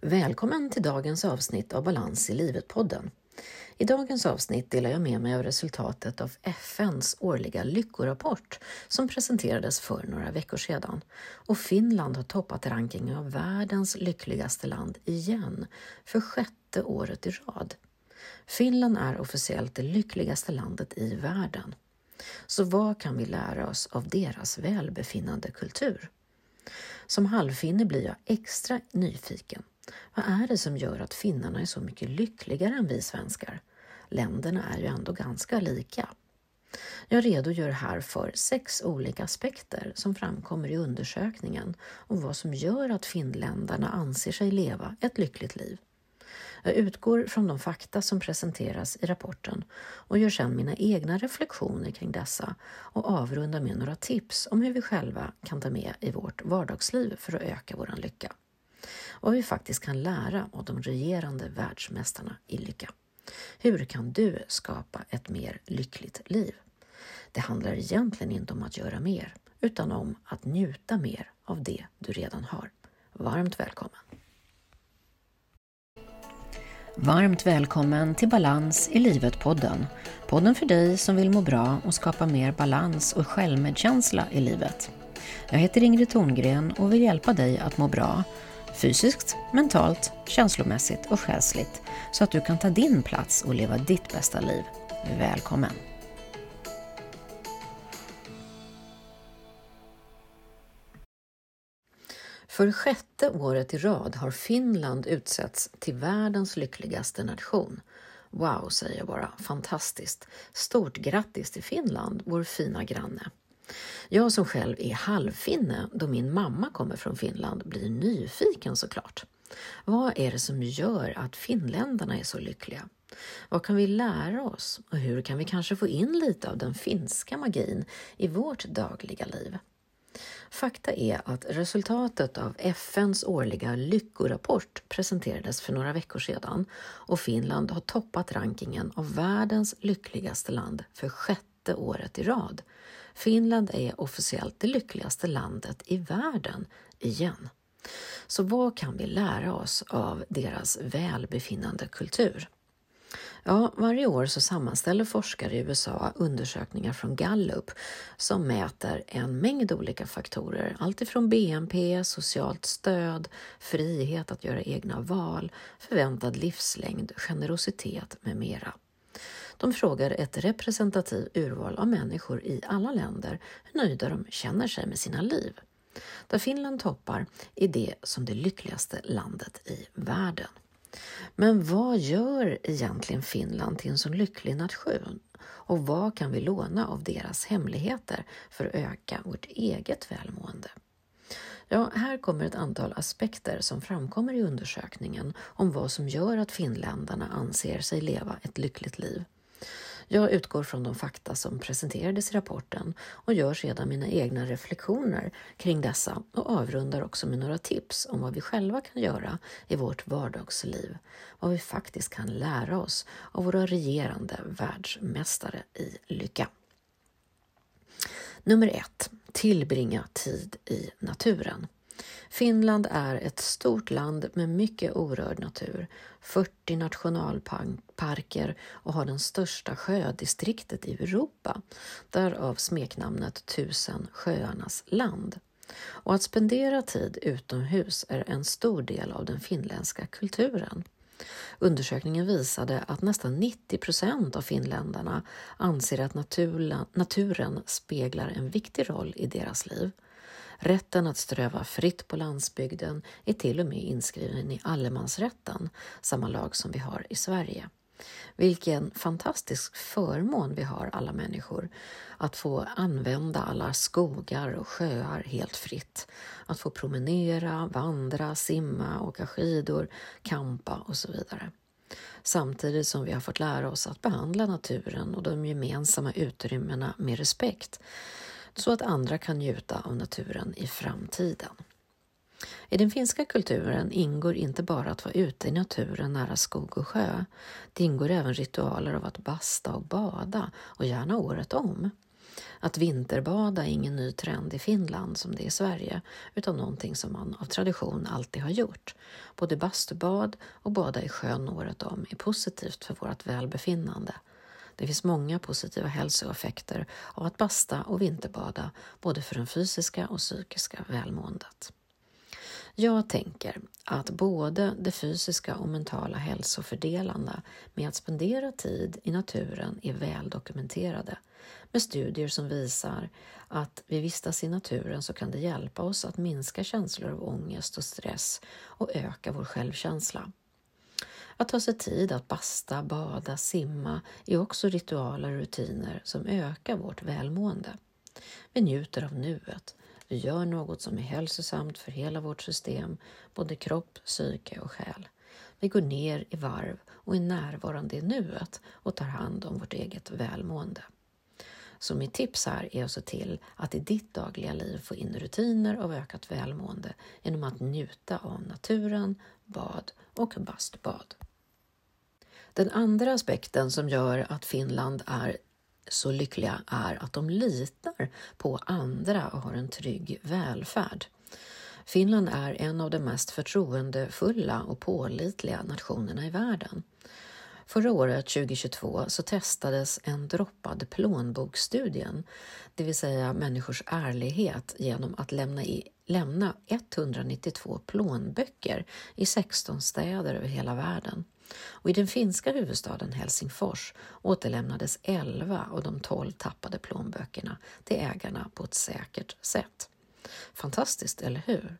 Välkommen till dagens avsnitt av Balans i livet-podden. I dagens avsnitt delar jag med mig av resultatet av FNs årliga lyckorapport som presenterades för några veckor sedan. Och Finland har toppat rankingen av världens lyckligaste land igen, för sjätte året i rad. Finland är officiellt det lyckligaste landet i världen. Så vad kan vi lära oss av deras välbefinnande kultur? Som halvfinne blir jag extra nyfiken. Vad är det som gör att finnarna är så mycket lyckligare än vi svenskar? Länderna är ju ändå ganska lika. Jag redogör här för sex olika aspekter som framkommer i undersökningen och vad som gör att finländarna anser sig leva ett lyckligt liv. Jag utgår från de fakta som presenteras i rapporten och gör sedan mina egna reflektioner kring dessa och avrundar med några tips om hur vi själva kan ta med i vårt vardagsliv för att öka vår lycka. Och vad vi faktiskt kan lära av de regerande världsmästarna i lycka. Hur kan du skapa ett mer lyckligt liv? Det handlar egentligen inte om att göra mer, utan om att njuta mer av det du redan har. Varmt välkommen! Varmt välkommen till Balans i livet-podden. Podden för dig som vill må bra och skapa mer balans och självmedkänsla i livet. Jag heter Ingrid Thorngren och vill hjälpa dig att må bra fysiskt, mentalt, känslomässigt och själsligt så att du kan ta din plats och leva ditt bästa liv. Välkommen! För sjätte året i rad har Finland utsetts till världens lyckligaste nation. Wow, säger jag bara. Fantastiskt! Stort grattis till Finland, vår fina granne. Jag som själv är halvfinne, då min mamma kommer från Finland, blir nyfiken såklart. Vad är det som gör att finländarna är så lyckliga? Vad kan vi lära oss och hur kan vi kanske få in lite av den finska magin i vårt dagliga liv? Fakta är att resultatet av FNs årliga lyckorapport presenterades för några veckor sedan och Finland har toppat rankingen av världens lyckligaste land för sjätte året i rad. Finland är officiellt det lyckligaste landet i världen igen. Så vad kan vi lära oss av deras välbefinnande kultur? Ja, varje år så sammanställer forskare i USA undersökningar från Gallup som mäter en mängd olika faktorer, alltifrån BNP, socialt stöd, frihet att göra egna val, förväntad livslängd, generositet med mera. De frågar ett representativt urval av människor i alla länder hur nöjda de känner sig med sina liv. Där Finland toppar är det som det lyckligaste landet i världen. Men vad gör egentligen Finland till en så lycklig nation? Och vad kan vi låna av deras hemligheter för att öka vårt eget välmående? Ja, här kommer ett antal aspekter som framkommer i undersökningen om vad som gör att finländarna anser sig leva ett lyckligt liv. Jag utgår från de fakta som presenterades i rapporten och gör sedan mina egna reflektioner kring dessa och avrundar också med några tips om vad vi själva kan göra i vårt vardagsliv, vad vi faktiskt kan lära oss av våra regerande världsmästare i lycka. Nummer ett. Tillbringa tid i naturen. Finland är ett stort land med mycket orörd natur, 40 nationalparker och har den största sjödistriktet i Europa, därav smeknamnet Tusen sjöarnas land. Och att spendera tid utomhus är en stor del av den finländska kulturen. Undersökningen visade att nästan 90 procent av finländarna anser att naturen speglar en viktig roll i deras liv. Rätten att ströva fritt på landsbygden är till och med inskriven i allemansrätten, samma lag som vi har i Sverige. Vilken fantastisk förmån vi har alla människor att få använda alla skogar och sjöar helt fritt. Att få promenera, vandra, simma, åka skidor, kampa och så vidare. Samtidigt som vi har fått lära oss att behandla naturen och de gemensamma utrymmena med respekt så att andra kan njuta av naturen i framtiden. I den finska kulturen ingår inte bara att vara ute i naturen nära skog och sjö. Det ingår även ritualer av att basta och bada och gärna året om. Att vinterbada är ingen ny trend i Finland som det är i Sverige, utan någonting som man av tradition alltid har gjort. Både bastubad och bada i sjön året om är positivt för vårt välbefinnande. Det finns många positiva hälsoeffekter av att basta och vinterbada, både för det fysiska och psykiska välmåendet. Jag tänker att både det fysiska och mentala hälsofördelarna med att spendera tid i naturen är väl dokumenterade med studier som visar att vi vistas i naturen så kan det hjälpa oss att minska känslor av ångest och stress och öka vår självkänsla. Att ta sig tid att basta, bada, simma är också ritualer och rutiner som ökar vårt välmående. Vi njuter av nuet. Vi gör något som är hälsosamt för hela vårt system, både kropp, psyke och själ. Vi går ner i varv och är närvarande i nuet och tar hand om vårt eget välmående. Så mitt tips här är att se till att i ditt dagliga liv få in rutiner av ökat välmående genom att njuta av naturen, bad och bastbad. Den andra aspekten som gör att Finland är så lyckliga är att de litar på andra och har en trygg välfärd. Finland är en av de mest förtroendefulla och pålitliga nationerna i världen. Förra året, 2022, så testades en droppad plånbokstudien, det vill säga människors ärlighet genom att lämna, i, lämna 192 plånböcker i 16 städer över hela världen. Och I den finska huvudstaden Helsingfors återlämnades 11 av de 12 tappade plånböckerna till ägarna på ett säkert sätt. Fantastiskt, eller hur?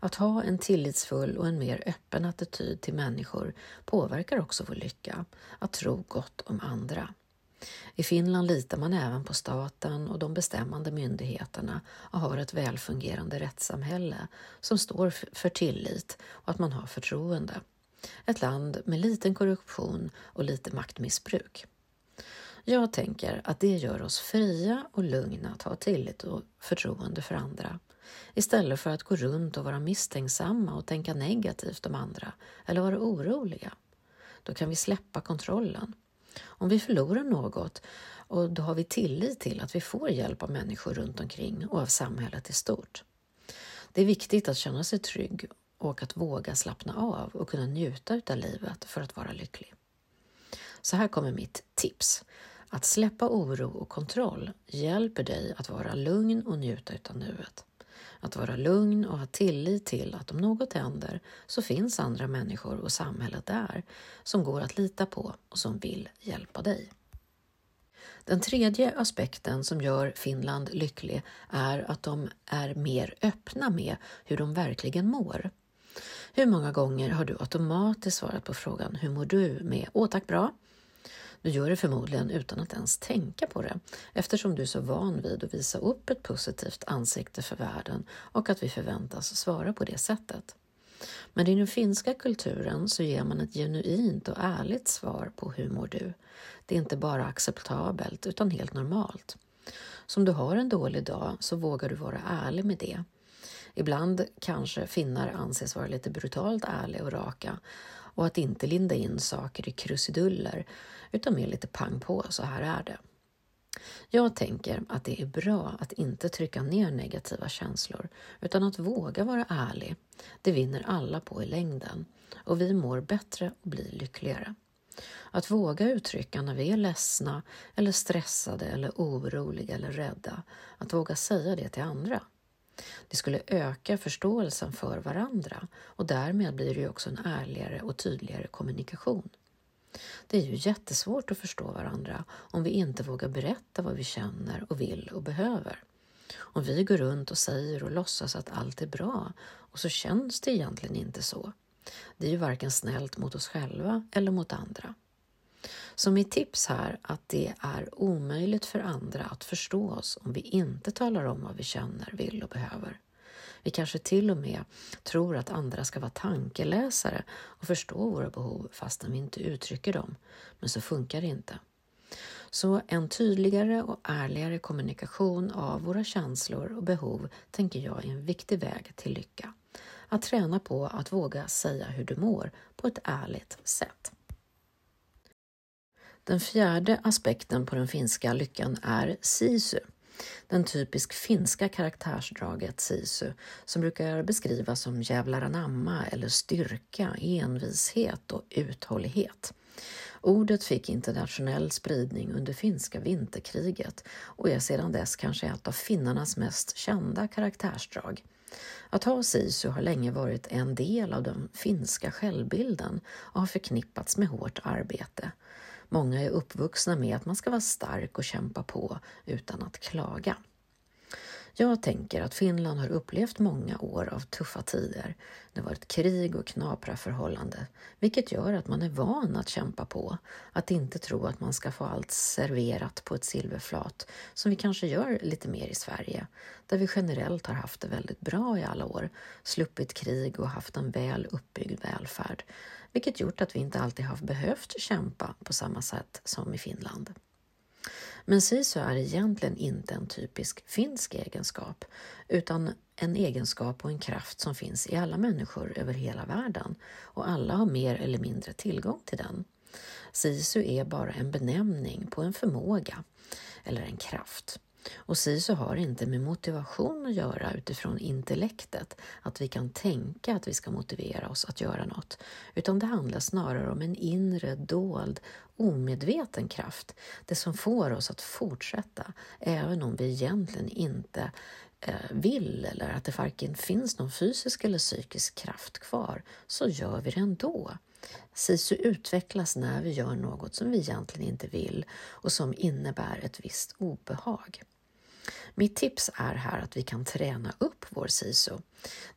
Att ha en tillitsfull och en mer öppen attityd till människor påverkar också vår lycka, att tro gott om andra. I Finland litar man även på staten och de bestämmande myndigheterna och har ett välfungerande rättssamhälle som står för tillit och att man har förtroende. Ett land med liten korruption och lite maktmissbruk. Jag tänker att det gör oss fria och lugna att ha tillit och förtroende för andra istället för att gå runt och vara misstänksamma och tänka negativt om andra eller vara oroliga. Då kan vi släppa kontrollen. Om vi förlorar något och då har vi tillit till att vi får hjälp av människor runt omkring och av samhället i stort. Det är viktigt att känna sig trygg och att våga slappna av och kunna njuta av livet för att vara lycklig. Så här kommer mitt tips. Att släppa oro och kontroll hjälper dig att vara lugn och njuta av nuet. Att vara lugn och ha tillit till att om något händer så finns andra människor och samhället där som går att lita på och som vill hjälpa dig. Den tredje aspekten som gör Finland lycklig är att de är mer öppna med hur de verkligen mår. Hur många gånger har du automatiskt svarat på frågan Hur mår du? med Åh tack bra du gör det förmodligen utan att ens tänka på det eftersom du är så van vid att visa upp ett positivt ansikte för världen och att vi förväntas svara på det sättet. Men i den finska kulturen så ger man ett genuint och ärligt svar på hur mår du? Det är inte bara acceptabelt utan helt normalt. Så om du har en dålig dag så vågar du vara ärlig med det. Ibland kanske finnar anses vara lite brutalt ärliga och raka och att inte linda in saker i krusiduller utan mer lite pang på, så här är det. Jag tänker att det är bra att inte trycka ner negativa känslor utan att våga vara ärlig. Det vinner alla på i längden och vi mår bättre och blir lyckligare. Att våga uttrycka när vi är ledsna eller stressade eller oroliga eller rädda. Att våga säga det till andra. Det skulle öka förståelsen för varandra och därmed blir det ju också en ärligare och tydligare kommunikation. Det är ju jättesvårt att förstå varandra om vi inte vågar berätta vad vi känner och vill och behöver. Om vi går runt och säger och låtsas att allt är bra och så känns det egentligen inte så. Det är ju varken snällt mot oss själva eller mot andra. Så mitt tips här att det är omöjligt för andra att förstå oss om vi inte talar om vad vi känner, vill och behöver. Vi kanske till och med tror att andra ska vara tankeläsare och förstå våra behov fastän vi inte uttrycker dem. Men så funkar det inte. Så en tydligare och ärligare kommunikation av våra känslor och behov tänker jag är en viktig väg till lycka. Att träna på att våga säga hur du mår på ett ärligt sätt. Den fjärde aspekten på den finska lyckan är sisu. Den typiskt finska karaktärsdraget sisu som brukar beskrivas som jävlar anamma eller styrka, envishet och uthållighet. Ordet fick internationell spridning under finska vinterkriget och är sedan dess kanske ett av finnarnas mest kända karaktärsdrag. Att ha sisu har länge varit en del av den finska självbilden och har förknippats med hårt arbete. Många är uppvuxna med att man ska vara stark och kämpa på utan att klaga. Jag tänker att Finland har upplevt många år av tuffa tider. Det har varit krig och knapra förhållanden, vilket gör att man är van att kämpa på, att inte tro att man ska få allt serverat på ett silverflat, som vi kanske gör lite mer i Sverige, där vi generellt har haft det väldigt bra i alla år, sluppit krig och haft en väl uppbyggd välfärd, vilket gjort att vi inte alltid har behövt kämpa på samma sätt som i Finland. Men sisu är egentligen inte en typisk finsk egenskap utan en egenskap och en kraft som finns i alla människor över hela världen och alla har mer eller mindre tillgång till den. Sisu är bara en benämning på en förmåga eller en kraft. Och SISU har inte med motivation att göra utifrån intellektet, att vi kan tänka att vi ska motivera oss att göra något, utan det handlar snarare om en inre, dold, omedveten kraft, det som får oss att fortsätta, även om vi egentligen inte eh, vill eller att det varken finns någon fysisk eller psykisk kraft kvar, så gör vi det ändå. SISU utvecklas när vi gör något som vi egentligen inte vill och som innebär ett visst obehag. Mitt tips är här att vi kan träna upp vår sisu.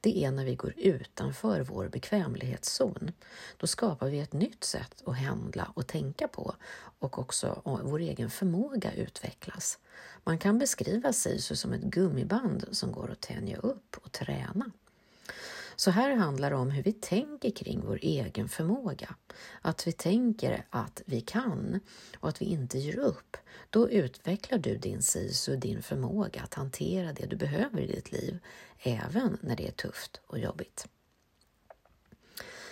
Det är när vi går utanför vår bekvämlighetszon. Då skapar vi ett nytt sätt att handla och tänka på och också vår egen förmåga utvecklas. Man kan beskriva SISU som ett gummiband som går att tänja upp och träna. Så här handlar det om hur vi tänker kring vår egen förmåga. Att vi tänker att vi kan och att vi inte ger upp. Då utvecklar du din SISU, din förmåga att hantera det du behöver i ditt liv, även när det är tufft och jobbigt.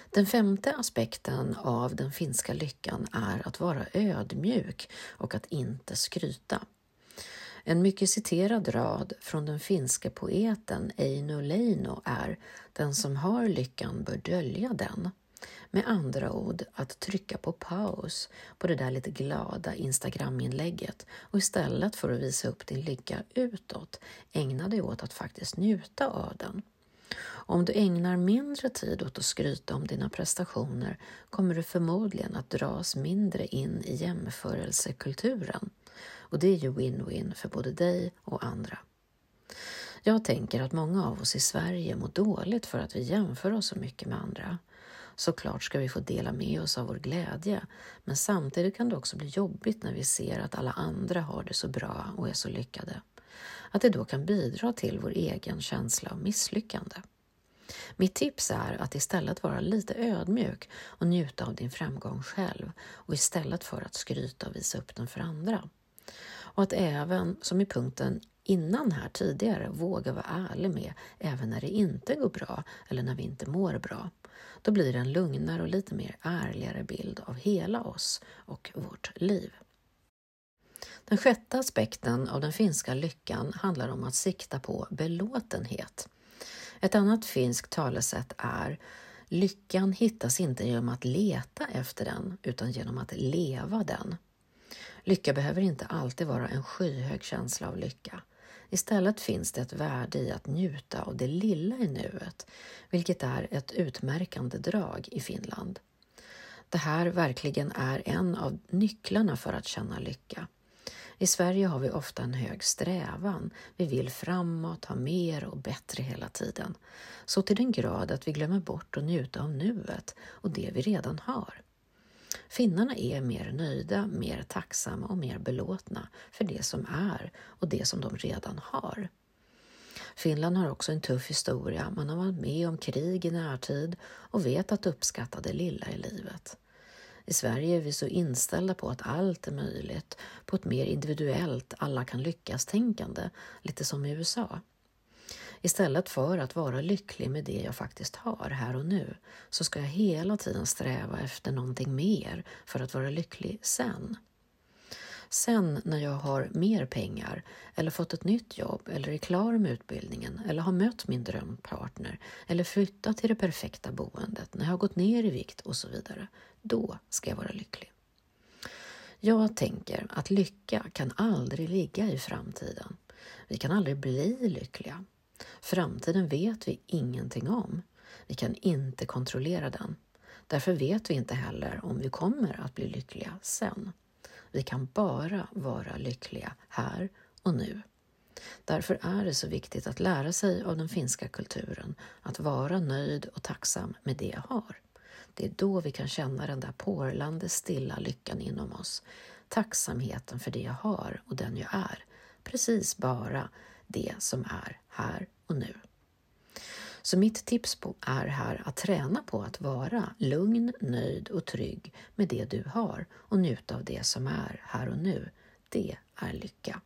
Den femte aspekten av den finska lyckan är att vara ödmjuk och att inte skryta. En mycket citerad rad från den finske poeten Eino Leino är ”Den som har lyckan bör dölja den”. Med andra ord, att trycka på paus på det där lite glada Instagram-inlägget och istället för att visa upp din lycka utåt, ägna dig åt att faktiskt njuta av den. Om du ägnar mindre tid åt att skryta om dina prestationer kommer du förmodligen att dras mindre in i jämförelsekulturen. Och det är ju win-win för både dig och andra. Jag tänker att många av oss i Sverige mår dåligt för att vi jämför oss så mycket med andra. Såklart ska vi få dela med oss av vår glädje, men samtidigt kan det också bli jobbigt när vi ser att alla andra har det så bra och är så lyckade. Att det då kan bidra till vår egen känsla av misslyckande. Mitt tips är att istället vara lite ödmjuk och njuta av din framgång själv och istället för att skryta och visa upp den för andra. Och att även, som i punkten innan här tidigare, våga vara ärlig med även när det inte går bra eller när vi inte mår bra. Då blir det en lugnare och lite mer ärligare bild av hela oss och vårt liv. Den sjätte aspekten av den finska lyckan handlar om att sikta på belåtenhet. Ett annat finskt talesätt är Lyckan hittas inte genom att leta efter den utan genom att leva den. Lycka behöver inte alltid vara en skyhög känsla av lycka. Istället finns det ett värde i att njuta av det lilla i nuet, vilket är ett utmärkande drag i Finland. Det här verkligen är en av nycklarna för att känna lycka. I Sverige har vi ofta en hög strävan. Vi vill framåt, ha mer och bättre hela tiden. Så till den grad att vi glömmer bort att njuta av nuet och det vi redan har. Finnarna är mer nöjda, mer tacksamma och mer belåtna för det som är och det som de redan har. Finland har också en tuff historia. Man har varit med om krig i närtid och vet att uppskatta det lilla i livet. I Sverige är vi så inställda på att allt är möjligt, på ett mer individuellt alla kan lyckas-tänkande, lite som i USA. Istället för att vara lycklig med det jag faktiskt har här och nu så ska jag hela tiden sträva efter någonting mer för att vara lycklig sen. Sen när jag har mer pengar eller fått ett nytt jobb eller är klar med utbildningen eller har mött min drömpartner eller flyttat till det perfekta boendet, när jag har gått ner i vikt och så vidare, då ska jag vara lycklig. Jag tänker att lycka kan aldrig ligga i framtiden. Vi kan aldrig bli lyckliga. Framtiden vet vi ingenting om. Vi kan inte kontrollera den. Därför vet vi inte heller om vi kommer att bli lyckliga sen. Vi kan bara vara lyckliga här och nu. Därför är det så viktigt att lära sig av den finska kulturen, att vara nöjd och tacksam med det jag har. Det är då vi kan känna den där porlande stilla lyckan inom oss, tacksamheten för det jag har och den jag är, precis bara det som är här och nu. Så mitt tips är här att träna på att vara lugn, nöjd och trygg med det du har och njuta av det som är här och nu. Det är lycka.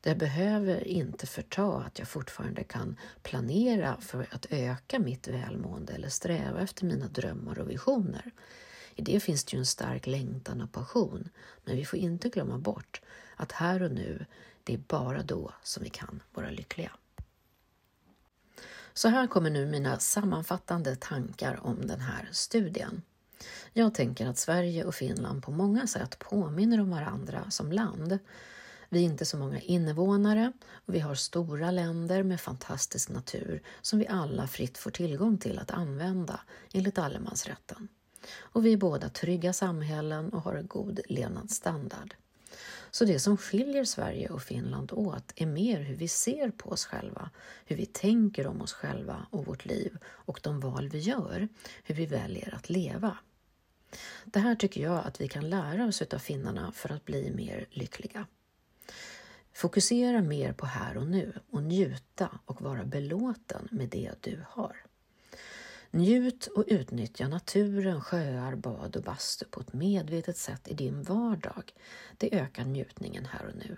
Det behöver inte förta att jag fortfarande kan planera för att öka mitt välmående eller sträva efter mina drömmar och visioner. I det finns det ju en stark längtan och passion, men vi får inte glömma bort att här och nu, det är bara då som vi kan vara lyckliga. Så här kommer nu mina sammanfattande tankar om den här studien. Jag tänker att Sverige och Finland på många sätt påminner om varandra som land. Vi är inte så många invånare och vi har stora länder med fantastisk natur som vi alla fritt får tillgång till att använda enligt allemansrätten. Och vi är båda trygga samhällen och har en god levnadsstandard. Så det som skiljer Sverige och Finland åt är mer hur vi ser på oss själva, hur vi tänker om oss själva och vårt liv och de val vi gör, hur vi väljer att leva. Det här tycker jag att vi kan lära oss av finnarna för att bli mer lyckliga. Fokusera mer på här och nu och njuta och vara belåten med det du har. Njut och utnyttja naturen, sjöar, bad och bastu på ett medvetet sätt i din vardag. Det ökar njutningen här och nu.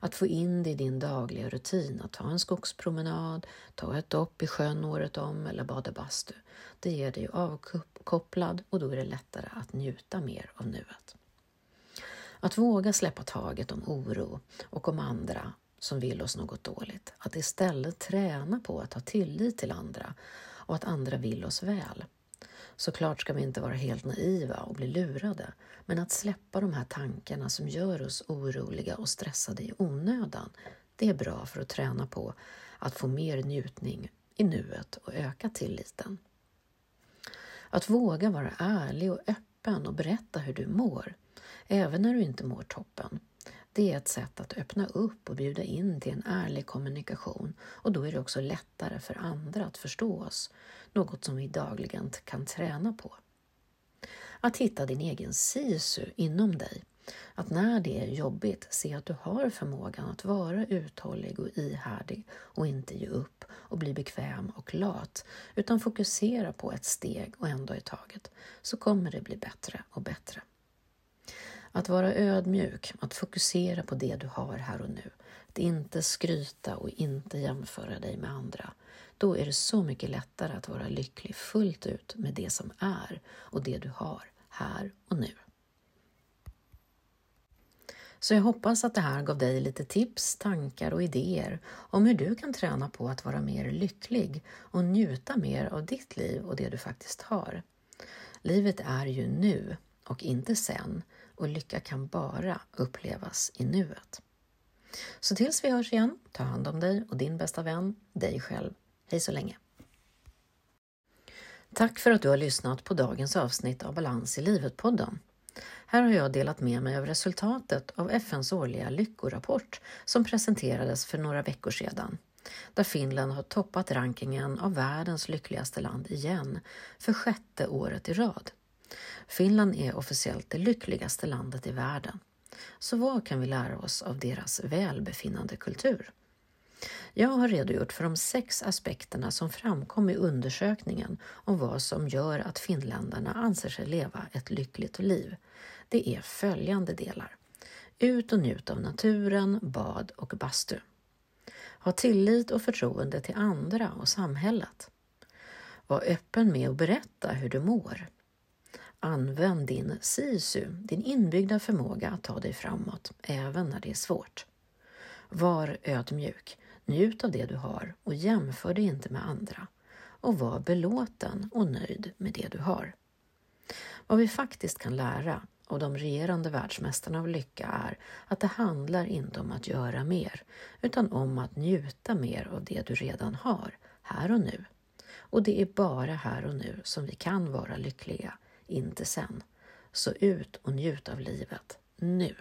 Att få in det i din dagliga rutin, att ta en skogspromenad, ta ett dopp i sjön året om eller bada bastu. Det ger dig avkopplad och då är det lättare att njuta mer av nuet. Att våga släppa taget om oro och om andra som vill oss något dåligt. Att istället träna på att ha tillit till andra och att andra vill oss väl. Såklart ska vi inte vara helt naiva och bli lurade, men att släppa de här tankarna som gör oss oroliga och stressade i onödan, det är bra för att träna på att få mer njutning i nuet och öka tilliten. Att våga vara ärlig och öppen och berätta hur du mår, även när du inte mår toppen, det är ett sätt att öppna upp och bjuda in till en ärlig kommunikation och då är det också lättare för andra att förstå oss, något som vi dagligen kan träna på. Att hitta din egen sisu inom dig. Att när det är jobbigt se att du har förmågan att vara uthållig och ihärdig och inte ge upp och bli bekväm och lat utan fokusera på ett steg och ändå i taget så kommer det bli bättre och bättre. Att vara ödmjuk, att fokusera på det du har här och nu. Att inte skryta och inte jämföra dig med andra. Då är det så mycket lättare att vara lycklig fullt ut med det som är och det du har här och nu. Så jag hoppas att det här gav dig lite tips, tankar och idéer om hur du kan träna på att vara mer lycklig och njuta mer av ditt liv och det du faktiskt har. Livet är ju nu och inte sen och lycka kan bara upplevas i nuet. Så tills vi hörs igen, ta hand om dig och din bästa vän, dig själv. Hej så länge! Tack för att du har lyssnat på dagens avsnitt av Balans i livet-podden. Här har jag delat med mig av resultatet av FNs årliga lyckorapport som presenterades för några veckor sedan, där Finland har toppat rankingen av världens lyckligaste land igen för sjätte året i rad. Finland är officiellt det lyckligaste landet i världen. Så vad kan vi lära oss av deras välbefinnande kultur? Jag har redogjort för de sex aspekterna som framkom i undersökningen om vad som gör att finländarna anser sig leva ett lyckligt liv. Det är följande delar. Ut och njut av naturen, bad och bastu. Ha tillit och förtroende till andra och samhället. Var öppen med att berätta hur du mår. Använd din SISU, din inbyggda förmåga att ta dig framåt, även när det är svårt. Var ödmjuk, njut av det du har och jämför dig inte med andra. Och var belåten och nöjd med det du har. Vad vi faktiskt kan lära av de regerande världsmästarna av lycka är att det handlar inte om att göra mer, utan om att njuta mer av det du redan har, här och nu. Och det är bara här och nu som vi kan vara lyckliga, inte sen. Så ut och njut av livet, nu.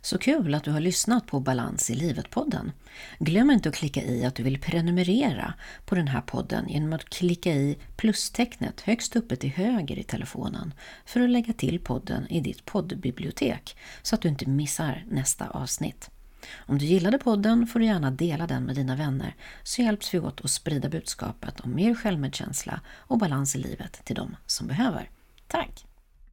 Så kul att du har lyssnat på Balans i livet-podden. Glöm inte att klicka i att du vill prenumerera på den här podden genom att klicka i plustecknet högst uppe till höger i telefonen för att lägga till podden i ditt poddbibliotek så att du inte missar nästa avsnitt. Om du gillade podden får du gärna dela den med dina vänner så hjälps vi åt att sprida budskapet om mer självmedkänsla och balans i livet till de som behöver. Tack!